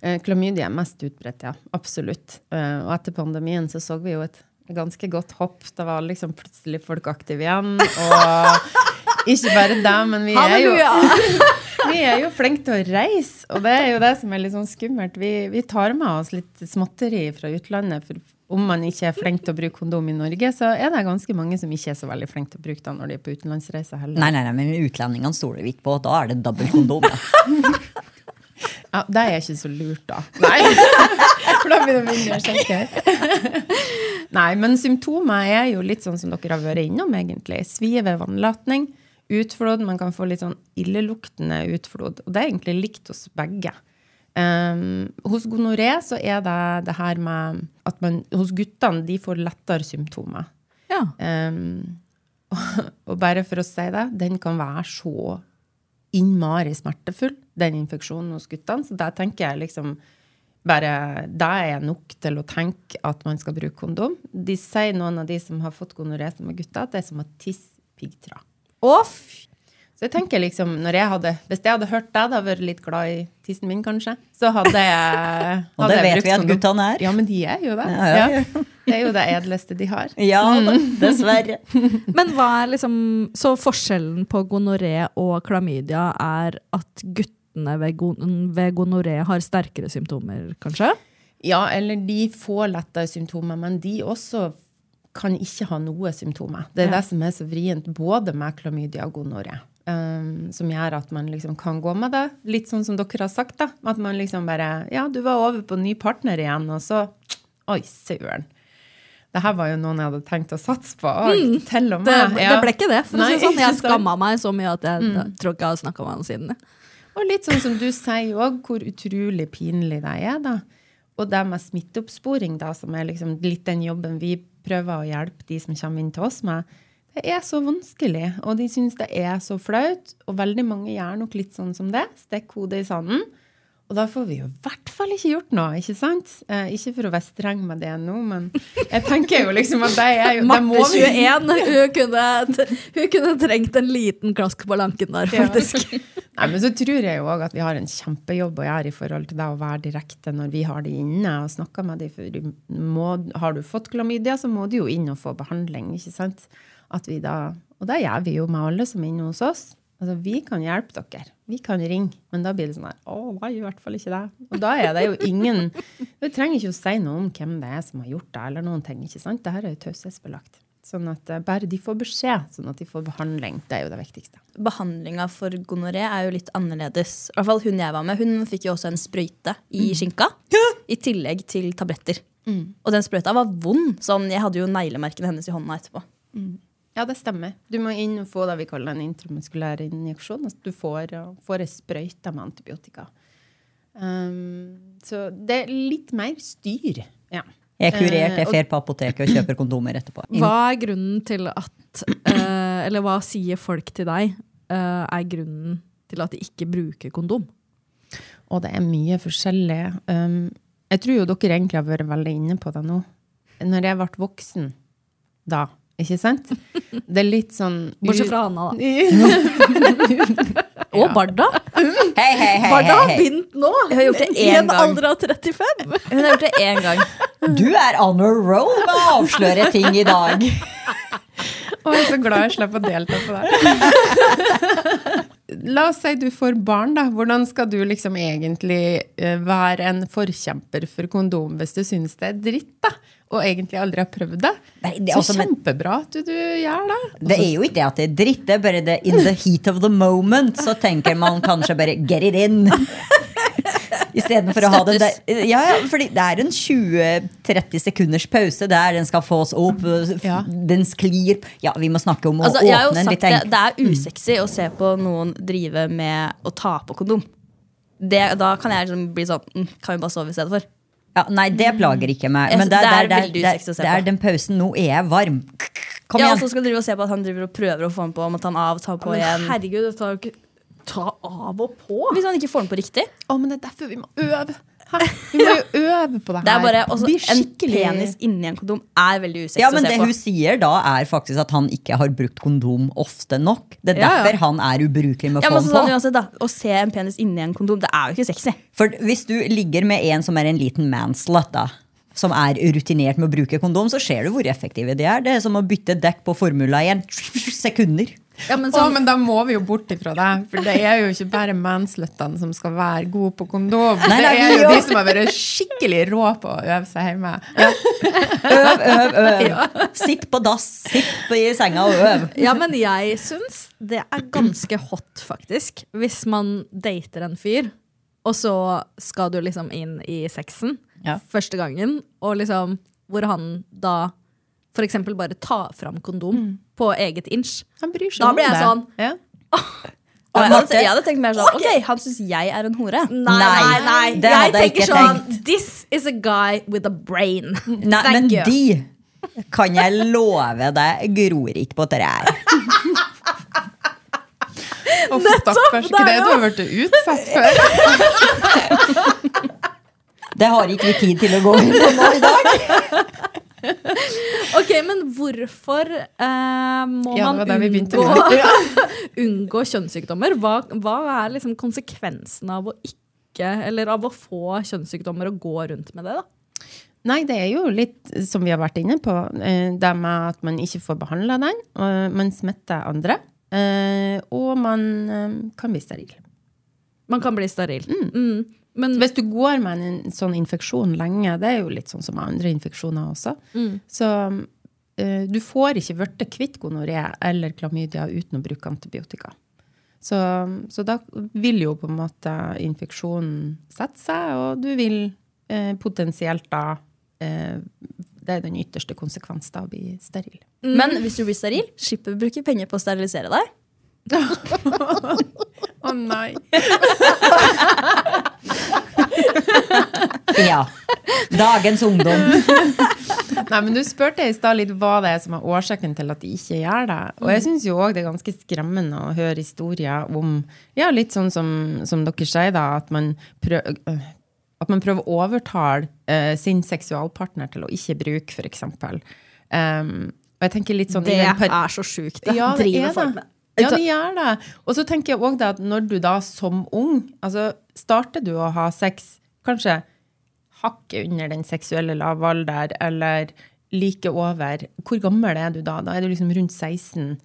Eh, Klamydia er mest utbredt, ja. Absolutt. Eh, Og etter pandemien så så vi jo et ganske godt hopp. Da var liksom plutselig folk aktive igjen. Og ikke bare det, men vi er jo! Vi er jo flinke til å reise, og det er jo det som er litt sånn skummelt. Vi, vi tar med oss litt småtteri fra utlandet. For om man ikke er flink til å bruke kondom i Norge, så er det ganske mange som ikke er så veldig flinke til å bruke det når de er på utenlandsreise heller. Nei, nei, nei, men utlendingene stoler vi ikke på. Da er det dobbelt kondom. Ja. Ja, det er ikke så lurt, da. Nei, for da blir det mindre sjekker. Nei, men symptomer er jo litt sånn som dere har vært innom, egentlig. Svie ved vannlatning, utflod. Man kan få litt sånn illeluktende utflod. Og det er egentlig likt hos begge. Um, hos gonoré så er det det her med at man Hos guttene de får lettere symptomer. Ja. Um, og, og bare for å si det, den kan være så innmari smertefull, den infeksjonen hos guttene. Så der tenker jeg liksom bare Det er nok til å tenke at man skal bruke kondom. De sier noen av de som har fått gonoré som er gutter, at det er som å tisse piggtråd. Fy! Så jeg tenker liksom, når jeg hadde, Hvis jeg hadde hørt deg, da vært litt glad i tissen min, kanskje, så hadde jeg Og det jeg vet vi at guttene er. Ja, men de er jo det. Ja, ja, ja. Ja. Det er jo det edleste de har. Ja, dessverre. Men hva er liksom Så forskjellen på gonoré og klamydia er at guttene ved, gon ved gonoré har sterkere symptomer, kanskje? Ja, eller de får lettere symptomer, men de også kan ikke ha noe symptomer. Det er Ja. det som er så vrient, både med klamydia og gonoré. Um, som gjør at man liksom kan gå med det. Litt sånn som dere har sagt, da. At man liksom bare Ja, du var over på ny partner igjen, og så Oi, søren. Det her var jo noen jeg hadde tenkt å satse på. Og til og med. Det, det ble ikke det, for å si det sånn. Jeg skamma meg så mye at jeg mm. tror ikke jeg har snakka med han siden. Og litt sånn som du sier òg, hvor utrolig pinlig det er, da. Og det med smitteoppsporing, da, som er liksom litt den jobben vi prøver å hjelpe de som kommer inn til oss med, det er så vanskelig. Og de syns det er så flaut. Og veldig mange gjør nok litt sånn som det. Stikk hodet i sanden. Og da får vi jo i hvert fall ikke gjort noe, ikke sant? Eh, ikke for å være streng med det nå, men jeg tenker jo liksom at det er jo Marte 21, hun kunne, hun kunne trengt en liten klask på lanken der, Ja. faktisk. Nei, men så tror jeg jo òg at vi har en kjempejobb å gjøre i forhold til det å være direkte når vi har de inne og snakker med dem. For må, har du fått klamydia, så må du jo inn og få behandling. ikke sant? At vi da, og det gjør vi jo med alle som er inne hos oss. Altså, Vi kan hjelpe dere. Vi kan ringe. Men da blir det sånn her Å, nei, i hvert fall ikke det. Og da er det jo ingen Du trenger ikke å si noe om hvem det er som har gjort det, eller noen ting. ikke sant? Dette er jo taushetsbelagt. Sånn at eh, bare de får beskjed, sånn at de får behandling. Det er jo det viktigste. Behandlinga for gonoré er jo litt annerledes. I hvert fall Hun jeg var med, hun fikk jo også en sprøyte i skinka. I tillegg til tabletter. Og den sprøyta var vond. Sånn, jeg hadde jo neglemerkene hennes i hånda etterpå. Ja, det stemmer. Du må inn og få det vi kaller en intramuskulær injeksjon. Altså du får, uh, får ei sprøyte med antibiotika. Um, så det er litt mer styr. Ja. Jeg er kurert, Eh, jeg og- fer på apoteket og kjøper kondomer etterpå. Hva er grunnen til at uh, Eller hva sier folk til deg uh, er grunnen til at de ikke bruker kondom? Og det er mye forskjellig. Um, jeg tror jo dere egentlig har vært veldig inne på det nå. når jeg ble voksen da, ikke sant? Det er litt sånn Bortsett fra Anna, da. Og Barda. Hei, hei, hei, Barda har begynt nå! Jeg har gjort det I en gang. alder av 35. Hun har gjort det én gang. Du er on a roll med å avsløre ting i dag. Å, jeg er så glad jeg slipper å delta på det. La oss si du får barn, da. Hvordan skal du liksom egentlig eh, være en forkjemper for kondom hvis du syns det er dritt, da? Og egentlig aldri har prøvd det? Nei, det så altså, kjempebra at du, du gjør det. Det er jo ikke det at det er dritt, det er bare det in the heat of the moment, så tenker man kanskje bare get it in. Istedenfor å ha den der Ja, ja, fordi det er en 20-30 sekunders pause der den skal fås opp, Ja. den sklir Ja, vi må snakke om å Altså, åpne en litt det, det er usexy å se på noen drive med å ta på kondom. Det, da kan jeg liksom bli sånn mm, Kan vi bare sove i stedet for? ja, Nei, det plager ikke meg. Men synes det, det er det, er den pausen. Nå er jeg varm. Kom ja, og så skal du drive og se på at han driver og prøver å få den på, om at han av, ta på igjen. herregud, det tar jo ikke ta av og på. Hvis han ikke får den på riktig. Å, men det er derfor vi må øve. Hæ? Vi må jo øve på det her. Det er bare også, En penis inni en kondom er veldig usexy Ja, men å se det på. hun sier da, er faktisk at han ikke har brukt kondom ofte nok. Det er Ja, ja. derfor han er ubrukelig med å Ja, få men den sånn, på. da, Å se en penis inni en kondom, det er jo ikke sexy. For hvis du ligger med en som er en liten manslut, da, som er rutinert med å bruke kondom, så ser du hvor effektive de er. Det er som å bytte dekk på Formula 1. Sekunder. Ja, men Å, oh, men da må vi jo bort ifra det. For det er jo ikke bare mansluttene som skal være gode på kondom. Nei, nei, det er jo de som har vært skikkelig rå på å øve seg hjemme. Øv, øv, øv. Sitt på dass, sitt i senga og øv. ja, men jeg syns det er ganske hot, faktisk. Hvis man dater en fyr, og så skal du liksom inn i sexen Ja. første gangen, og liksom hvor han da eksempel bare tar fram kondom på eget inch. Han bryr seg Da om blir jeg det. sånn, Ja. Og jeg, hadde, jeg hadde tenkt mer sånn Ok, han syns jeg er en hore. Nei, Nei, nei, det Jeg hadde jeg tenker ikke sånn This is a guy with a brain. Nei, Thank men you. de kan jeg love deg gror ikke på trær. Uff, stakkars. Ikke det du har blitt utsatt for? Det har ikke vi tid til å gå inn på nå i dag. Ok, men hvorfor eh, må Ja, man vi begynte unngå, unngå kjønnssykdommer? Hva, hva er liksom konsekvensen av å ikke, eller av å få kjønnssykdommer og gå rundt med det? da? Nei, det er jo litt som vi har vært inne på, eh, det med at man ikke får behandla den, man smitter andre, eh, og man eh, kan bli steril. Man kan bli steril. Mm. Men Hvis du går med en sånn infeksjon lenge, det er jo litt sånn som andre infeksjoner også, så eh, du får ikke blitt kvitt gonoré eller klamydia uten å bruke antibiotika. Så, så da vil jo på en måte infeksjonen sette seg, og du vil eh, potensielt da eh, Det er den ytterste konsekvens da å bli steril. Men hvis du blir steril, slipper vi å bruke penger på å sterilisere deg. Å nei! Ja. Dagens ungdom. Nei, men Du spurte i stad litt hva det er som er årsaken til at de ikke gjør det. Og jeg syns òg det er ganske skremmende å høre historier om ja, litt sånn som, som dere sier, da, at man, prøv, øh, at man prøver å overtale uh, sin seksualpartner til å ikke bruke, f.eks. Um, og jeg tenker litt sånn det er så sjukt, det. ja, det Driver er folk det. med. Ja, det gjør det. Og så tenker jeg også at når du da som ung altså Starter du å ha sex kanskje hakket under den seksuelle lavalder, eller like over Hvor gammel er du da? Da er du liksom rundt 16.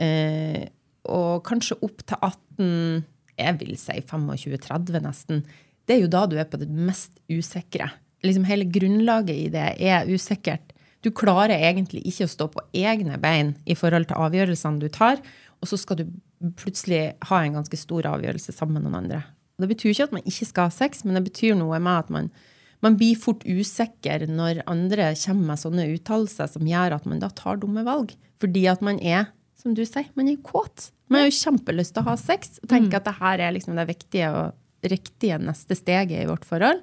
Eh, og kanskje opp til 18, jeg vil si 25-30 nesten. Det er jo da du er på det mest usikre. Liksom Hele grunnlaget i det er usikkert. Du klarer egentlig ikke å stå på egne bein i forhold til avgjørelsene du tar, og så skal du plutselig ha en ganske stor avgjørelse sammen med noen andre. Og det betyr ikke at man ikke skal ha sex, men det betyr noe med at man, man blir fort usikker når andre kommer med sånne uttalelser som gjør at man da tar dumme valg. Fordi at man er, som du sier, man er kåt. Man har jo kjempelyst til å ha sex og tenker at det her er liksom det viktige og riktige neste steget i vårt forhold.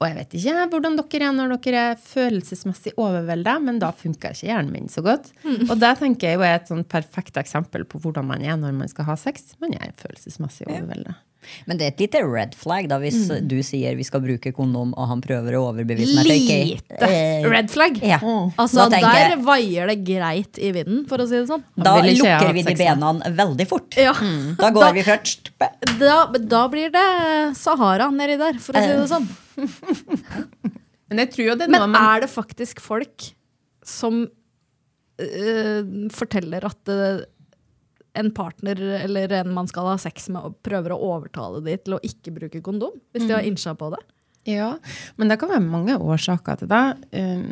Og jeg vet ikke hvordan dere er når dere er følelsesmessig overvelda, men da funker ikke hjernen min så godt. Og det tenker jeg jo er et sånn perfekt eksempel på hvordan man er når man skal ha sex. Man er følelsesmessig overvelda. Men det er et lite red flag da, hvis du sier vi skal bruke kondom, og han prøver å overbevise meg Lite Eh, red flag. Ja. Altså, tenker der jeg- vaier det greit i vinden, for å si det sånn. Da lukker vi de bena veldig fort. Ja. Da går vi først. Da, da blir det Sahara nedi der, for å si det sånn. Men jeg jo det er Men man er det faktisk folk som øh, forteller at øh, en partner eller en man skal ha sex med, og prøver å overtale de til å ikke bruke kondom? Hvis de har innsja på det? Ja, men det kan være mange årsaker til det. Um,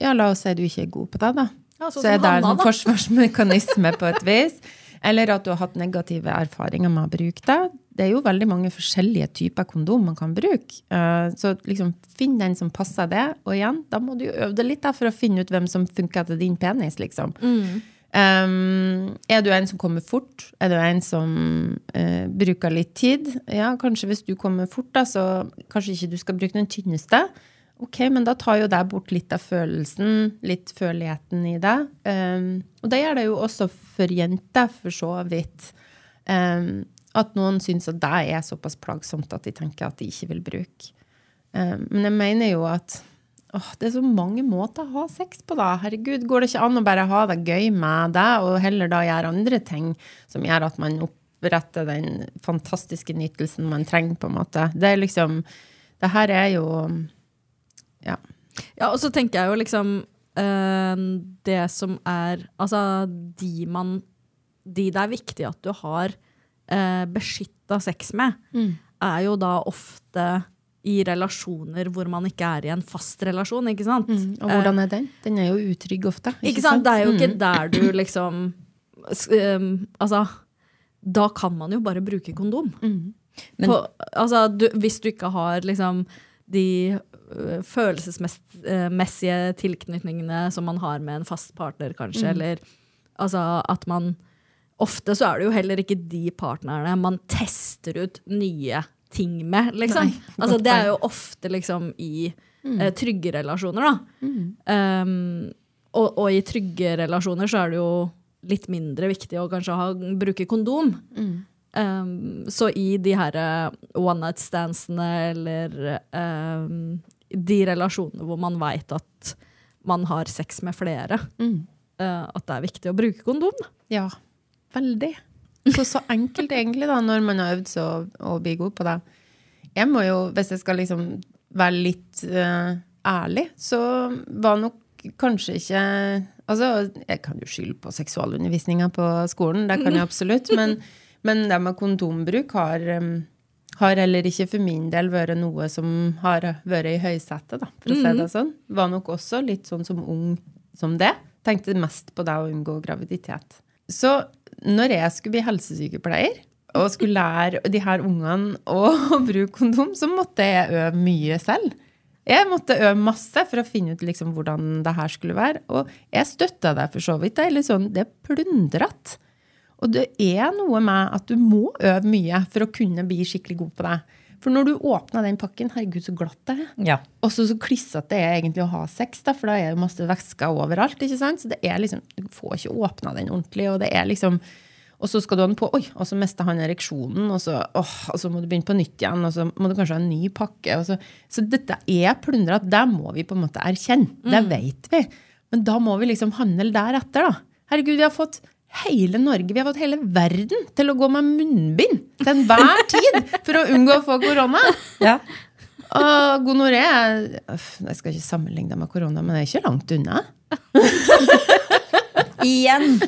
Ja, la oss si du ikke er god på det, da. Ja, så, så er det en forsvarsmekanisme på et vis. Eller at du har hatt negative erfaringer med å bruke det. Det er jo veldig mange forskjellige typer kondom man kan bruke. Eh, Så liksom, finn den som passer det. Og igjen, da må du øve deg litt da, for å finne ut hvem som funker til din penis, liksom. Um, er du en som kommer fort? Er du en som uh, bruker litt tid? Ja, kanskje hvis du kommer fort, da, så kanskje ikke du skal bruke den tynneste. Ok, men da tar jo det bort litt av følelsen, litt føleligheten i det. Um, og det gjør det jo også for jenter, for så vidt. Um, at noen syns at det er såpass plagsomt at de tenker at de ikke vil bruke. Men jeg mener jo at åh, det er så mange måter å ha sex på, da. Herregud, går det ikke an å bare ha det gøy med det, og heller da gjøre andre ting som gjør at man oppretter den fantastiske nytelsen man trenger, på en måte. Det er liksom Det her er jo Ja. Ja, og så tenker jeg jo liksom øh, Det som er Altså, de man De det er viktig at du har øh, beskytta sex med, er jo da ofte i relasjoner hvor man ikke er i en fast relasjon, ikke sant? Og hvordan er den? Den er jo utrygg ofte. Ikke sant? Det er jo ikke der du liksom um, Altså, da kan man jo bare bruke kondom. Men- På, altså, du, hvis du ikke har liksom de øh, følelsesmessige tilknytningene som man har med en fast partner, kanskje, eller altså at man Ofte så er det jo heller ikke de partnerne man tester ut nye ting med, liksom. Nei, altså, det er jo ofte liksom i eh, trygge relasjoner, da. Um, og, og i trygge relasjoner så er det jo litt mindre viktig å kanskje ha, bruke kondom. Um, så i de her eh, one night standsene eller um, de relasjonene hvor man veit at man har sex med flere, Mm. eh, at det er viktig å bruke kondom. Ja, veldig. Så, så enkelt egentlig, da, når man har øvd så å, bli god på det. Jeg må jo, hvis jeg skal liksom være litt uh, ærlig, så var nok kanskje ikke Altså, jeg kan jo skylde på seksualundervisninga på skolen, det kan jeg absolutt, men, men det med kondombruk har um, har heller ikke for min del vært noe som har vært i høysetet, da, for å si det sånn. Var nok også litt sånn som ung som det. Tenkte mest på det å unngå graviditet. Så når jeg skulle bli helsesykepleier og skulle lære de her ungene å bruke kondom, så måtte jeg øve mye selv. Jeg måtte øve masse for å finne ut liksom hvordan det her skulle være. Og jeg støtta deg for så vidt. Det er sånn, det er plundrete. Og det er noe med at du må øve mye for å kunne bli skikkelig god på det. For når du åpner den pakken, herregud, så glatt det er. Ja. Og så så klissete det er egentlig å ha sex, da, for da er det masse væsker overalt. ikke sant? Så det er liksom, Du får ikke åpna den ordentlig. Og det er liksom, og så skal du ha den på, oi, og så mister han ereksjonen, og så, åh, og så må du begynne på nytt igjen, og så må du kanskje ha en ny pakke. Og så, så dette er plundret. Det må vi på en måte erkjenne. Det vet vi. Men da må vi liksom handle deretter, da. Herregud, vi har fått hele Norge, vi har fått hele verden til å gå med munnbind til enhver tid for å unngå å få korona. Ja. Og gonoré Jeg skal ikke sammenligne det med korona, men det er ikke langt unna. Igjen.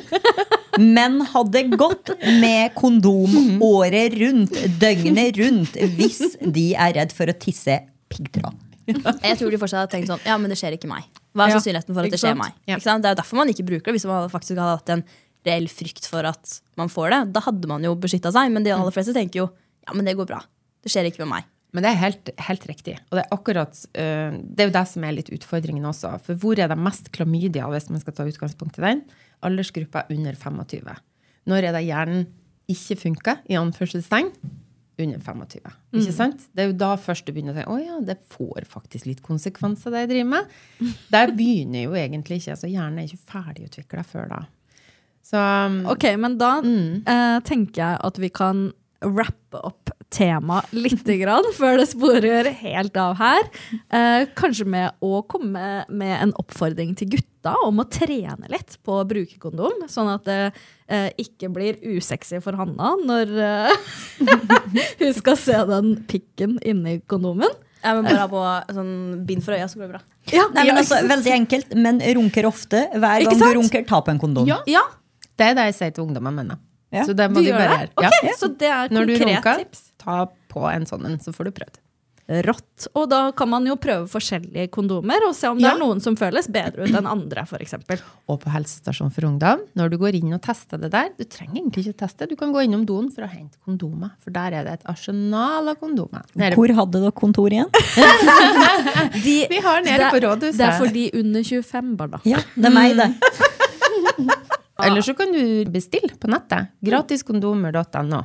Menn hadde gått med kondom året rundt, døgnet rundt, hvis de er redd for å tisse piggtråd. Jeg tror de fortsatt har tenkt sånn Ja, men det skjer ikke meg. Hva er sannsynligheten for at det skjer meg? Ikke sant? Det er jo derfor man ikke bruker det. Hvis man faktisk hadde hatt en reell frykt for at man får det, da hadde man jo beskytta seg. Men de aller fleste tenker jo ja, men det går bra. Det skjer ikke med meg. Men det er helt, helt riktig. Og det er akkurat øh, Det er jo det som er litt utfordringen også. For hvor er det mest klamydia, hvis man skal ta utgangspunkt i den? Aldersgruppa under 25. Når er det hjernen ikke funker, i anførselstegn? Under 25. Ikke sant? Det er jo da først du begynner å tenke å ja, det får faktisk litt konsekvenser, det jeg driver med. Der begynner jo egentlig ikke. altså Hjernen er ikke ferdigutvikla før da. Så um, Ok, men da eh, tenker jeg at vi kan rappe opp temaet litt grann, før det sporer helt av her. Eh, kanskje med å komme med en oppfordring til gutta om å trene litt på å bruke kondom, sånn at det eh, ikke blir usexy for Hanna når eh, hun skal se den pikken inni kondomen. Jeg må bare ha på sånn bind for øya, så går det bra. Ja, Nei, men ja, altså, Veldig enkelt, men runker ofte. Hver gang du runker, ta på en kondom. Ja. ja, Det er det jeg sier til ungdommene mine. Ja. Så det du må de bare gjøre. Okay, Ja. Så det er Når du runker, tips. ta på en sånn en, så får du prøvd. Rått. Og da kan man jo prøve forskjellige kondomer og se om det Ja. er noen som føles bedre ut enn andre, eksempel. Og på helsestasjon for ungdom, når du går inn og tester det der Du trenger egentlig ikke teste, du kan gå innom doen for å hente kondomer. For der er det et arsenal av kondomer. Nere... Hvor hadde dere kontor igjen? Vi har nede det, på rådhuset. det er for de under 25, bare. Ja, det er meg, det. Eller så kan du bestille på nettet. Gratiskondomer.no.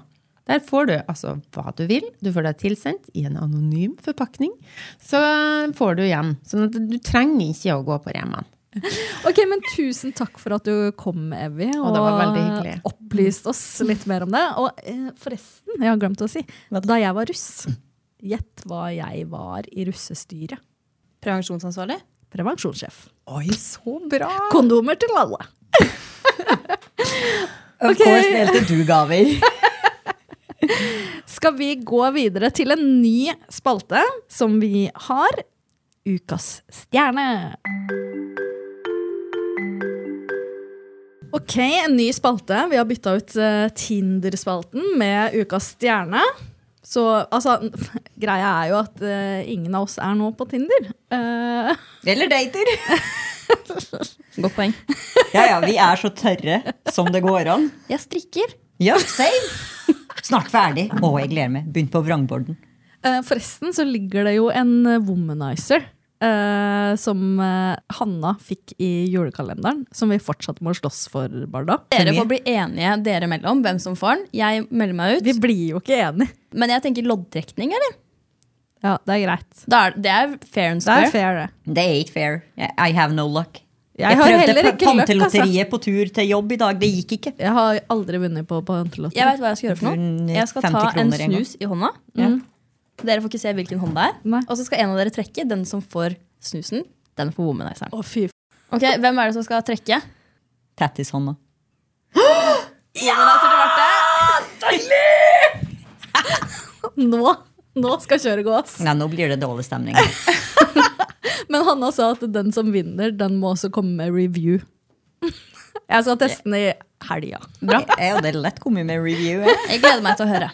Der får du altså hva du vil. Du får det tilsendt i en anonym forpakning. Så får du hjem. Sånn at du trenger ikke å gå på Reman. Ok, men Tusen takk for at du kom, Evy, og, og opplyste oss litt mer om det. Og eh, forresten, jeg har glemt å si, da jeg var russ, gjett hva jeg var i russestyret. Prevensjonsansvarlig? Prevensjonssjef. Oi, så bra! Kondomer til alle. Of okay. course delte du gaver. Skal vi gå videre til en ny spalte som vi har? Ukas stjerne. Ok, en ny spalte. Vi har bytta ut eh, Tinder-spalten med Ukas stjerne. Så altså, greia er jo at uh, ingen av oss er nå på Tinder. Uh, Eller dater. Godt poeng. Ja, ja, vi er så tørre som det går an. Jeg strikker. Ja, same. Snart ferdig. Å, jeg gleder meg. Begynt på vrangborden. Eh, forresten så ligger det jo en eh, womanizer Uh, som uh, Hanna fikk i julekalenderen, som vi fortsatt må slåss for, Barda. Dere får bli enige dere mellom hvem som får den. Jeg melder meg ut. Vi blir jo ikke enige. Men jeg tenker loddtrekning, eller? Ja, det er greit. Det er, det er fair and Det er fair, det. Det er ikke fair. I have no luck. Jeg, har heller prøvde ikke løkk, altså. pantelotteriet på tur til jobb i dag. Det gikk ikke. Jeg har aldri vunnet på pantelotteri. Jeg vet hva jeg skal gjøre for noe. Vunnet Jeg skal ta en kroner en gang. snus i hånda. Ja. Dere får ikke se hvilken hånd det er. Nei. Og så skal en av dere trekke. Den som får snusen, den får womanizeren. Å, fy f... Ok, Hvem er det som skal trekke? Tattishånda. Womanizer til Marte. Nå, nå skal kjøret gås. Nei, nå blir det dårlig stemning. Men Hanna sa at den som vinner, den må også komme med review. Jeg skal teste den i helga. Bra. Er jo det lett kommet med review? jeg. Jeg gleder meg til å høre.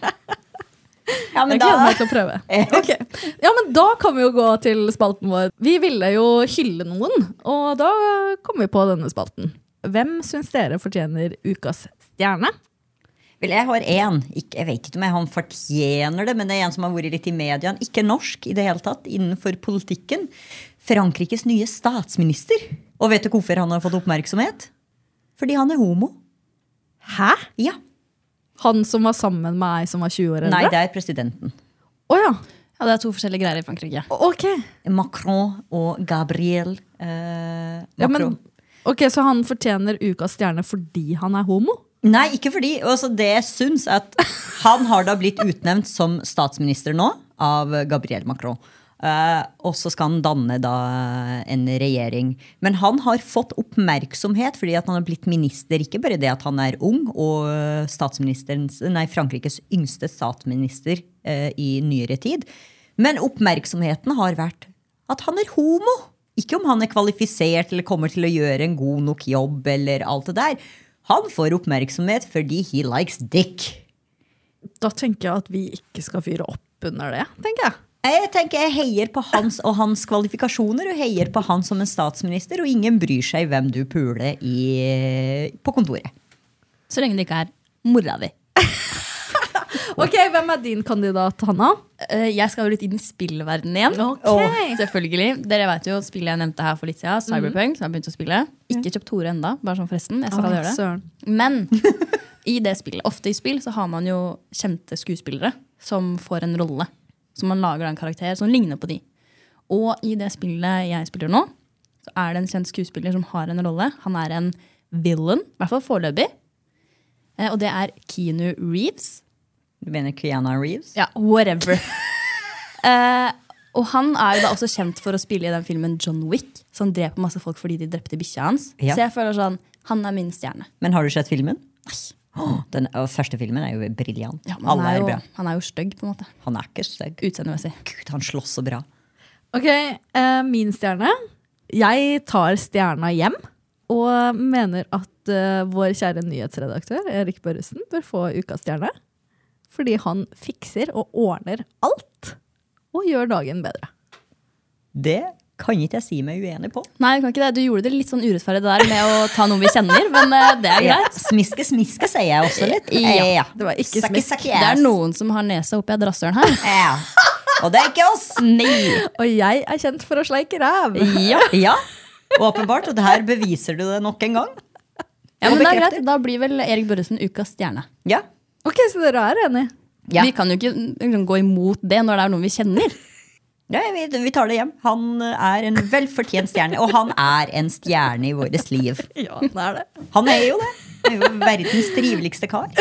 Ja, men Jeg da gleder meg til å prøve. Okay. Ja, men Da kan vi jo gå til spalten vår. Vi ville jo hylle noen, og da kom vi på denne spalten. Hvem syns dere fortjener ukas stjerne? Vel, jeg har én. Jeg vet ikke om jeg han fortjener det, men det er en som har vært litt i media. Ikke norsk i det hele tatt, innenfor politikken. Frankrikes nye statsminister. Og vet du hvorfor han har fått oppmerksomhet? Fordi han er homo. Hæ? Ja. Han som var sammen med ei som var 20 år eldre? Nei, det er presidenten. Oh, ja. Ja, Det er to forskjellige greier i Frankrike. Ok. Macron og Gabriel eh, Ja, men, ok, Så han fortjener ukas stjerne fordi han er homo? Nei, ikke fordi. Altså, det jeg syns at Han har da blitt utnevnt som statsminister nå av Gabriel Macron. Uh, og så skal han danne da en regjering. Men han har fått oppmerksomhet fordi at han har blitt minister. Ikke bare det at han er ung og nei, Frankrikes yngste statsminister uh, i nyere tid. Men oppmerksomheten har vært at han er homo. Ikke om han er kvalifisert eller kommer til å gjøre en god nok jobb. eller alt det der. Han får oppmerksomhet fordi he likes dick. Da tenker jeg at vi ikke skal fyre opp under det. tenker jeg. Jeg tenker jeg heier på hans og hans kvalifikasjoner og heier på han som en statsminister, og ingen bryr seg hvem du puler i, på kontoret. Så lenge det ikke er mora di. Ok, Hvem er din kandidat, Hanna? Eh, Jeg skal jo litt inn i spillverdenen igjen. Ok. Selvfølgelig. Dere vet jo spillet jeg nevnte her for litt siden, Cyberpunk. som jeg har begynt å spille. Ikke kjøpt Tore enda, bare sånn forresten. Jeg skal Å, gjøre det. Men i det spillet, ofte i spill så har man jo kjente skuespillere som får en rolle. Så man lager en karakter som ligner på de. Og i det spillet jeg spiller nå, så er det en kjent skuespiller som har en rolle. Han er en villain, i hvert fall foreløpig. Eh, Og det er Keanu Reeves. Du mener Kiana Reeves? Ja, whatever. uh, og han er jo da også kjent for å spille i den filmen John Wick, som dreper masse folk fordi de drepte bikkja hans. Ja. Så jeg føler sånn, han er min stjerne. Men har du sett filmen? Åh, den og første filmen er jo briljant. Ja, han, Alle er er jo, bra. han er jo stygg, på en måte. Han er ikke stygg. Utseendemessig. Gud, han slåss så bra. Ok, uh, min stjerne. Jeg tar stjerna hjem og mener at uh, vår kjære nyhetsredaktør Erik Børresen bør få ukas stjerne. Fordi han fikser og ordner alt og gjør dagen bedre. Det kan ikke jeg si meg uenig på. Nei, du kan ikke det. Du gjorde det litt sånn urettferdig det der med å ta noen vi kjenner, men eh, det er Ja, greit. smiske, smiske, sier jeg også litt. Ja, ja. det var ikke smisk. yes. Det er noen som har nesa oppi et rasshøl her. Ja. Og det er ikke oss. Nei. Og jeg er kjent for å sleike ræv. Ja. Ja, åpenbart. Og det her beviser du det nok en gang. ja, men det er greit. Da blir vel Erik Børresen ukas stjerne. Ja. Ok, så dere er enige? Ja. Vi kan jo ikke liksom, gå imot det når det er noen vi kjenner. Ja, vi, vi tar det hjem. Han er en velfortjent stjerne, og han er en stjerne i vårt liv. Ja, det er det. Han er jo det. Han er jo verdens triveligste kar.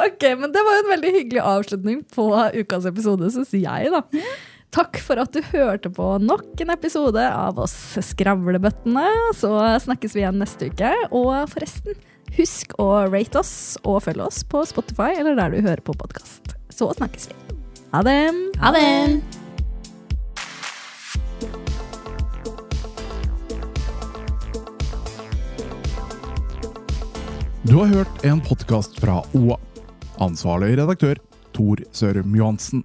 Ok, men det var jo en veldig hyggelig avslutning på ukas episode, syns jeg, da. Takk for at du hørte på nok en episode av oss Skravlebøttene. Så snakkes vi igjen neste uke. Og forresten, husk å rate oss og følge oss på Spotify eller der du hører på podkast. Så snakkes vi. Ha det! Ha det! Du har hørt en podkast fra OA. Ansvarlig redaktør Tor Sørum Johansen.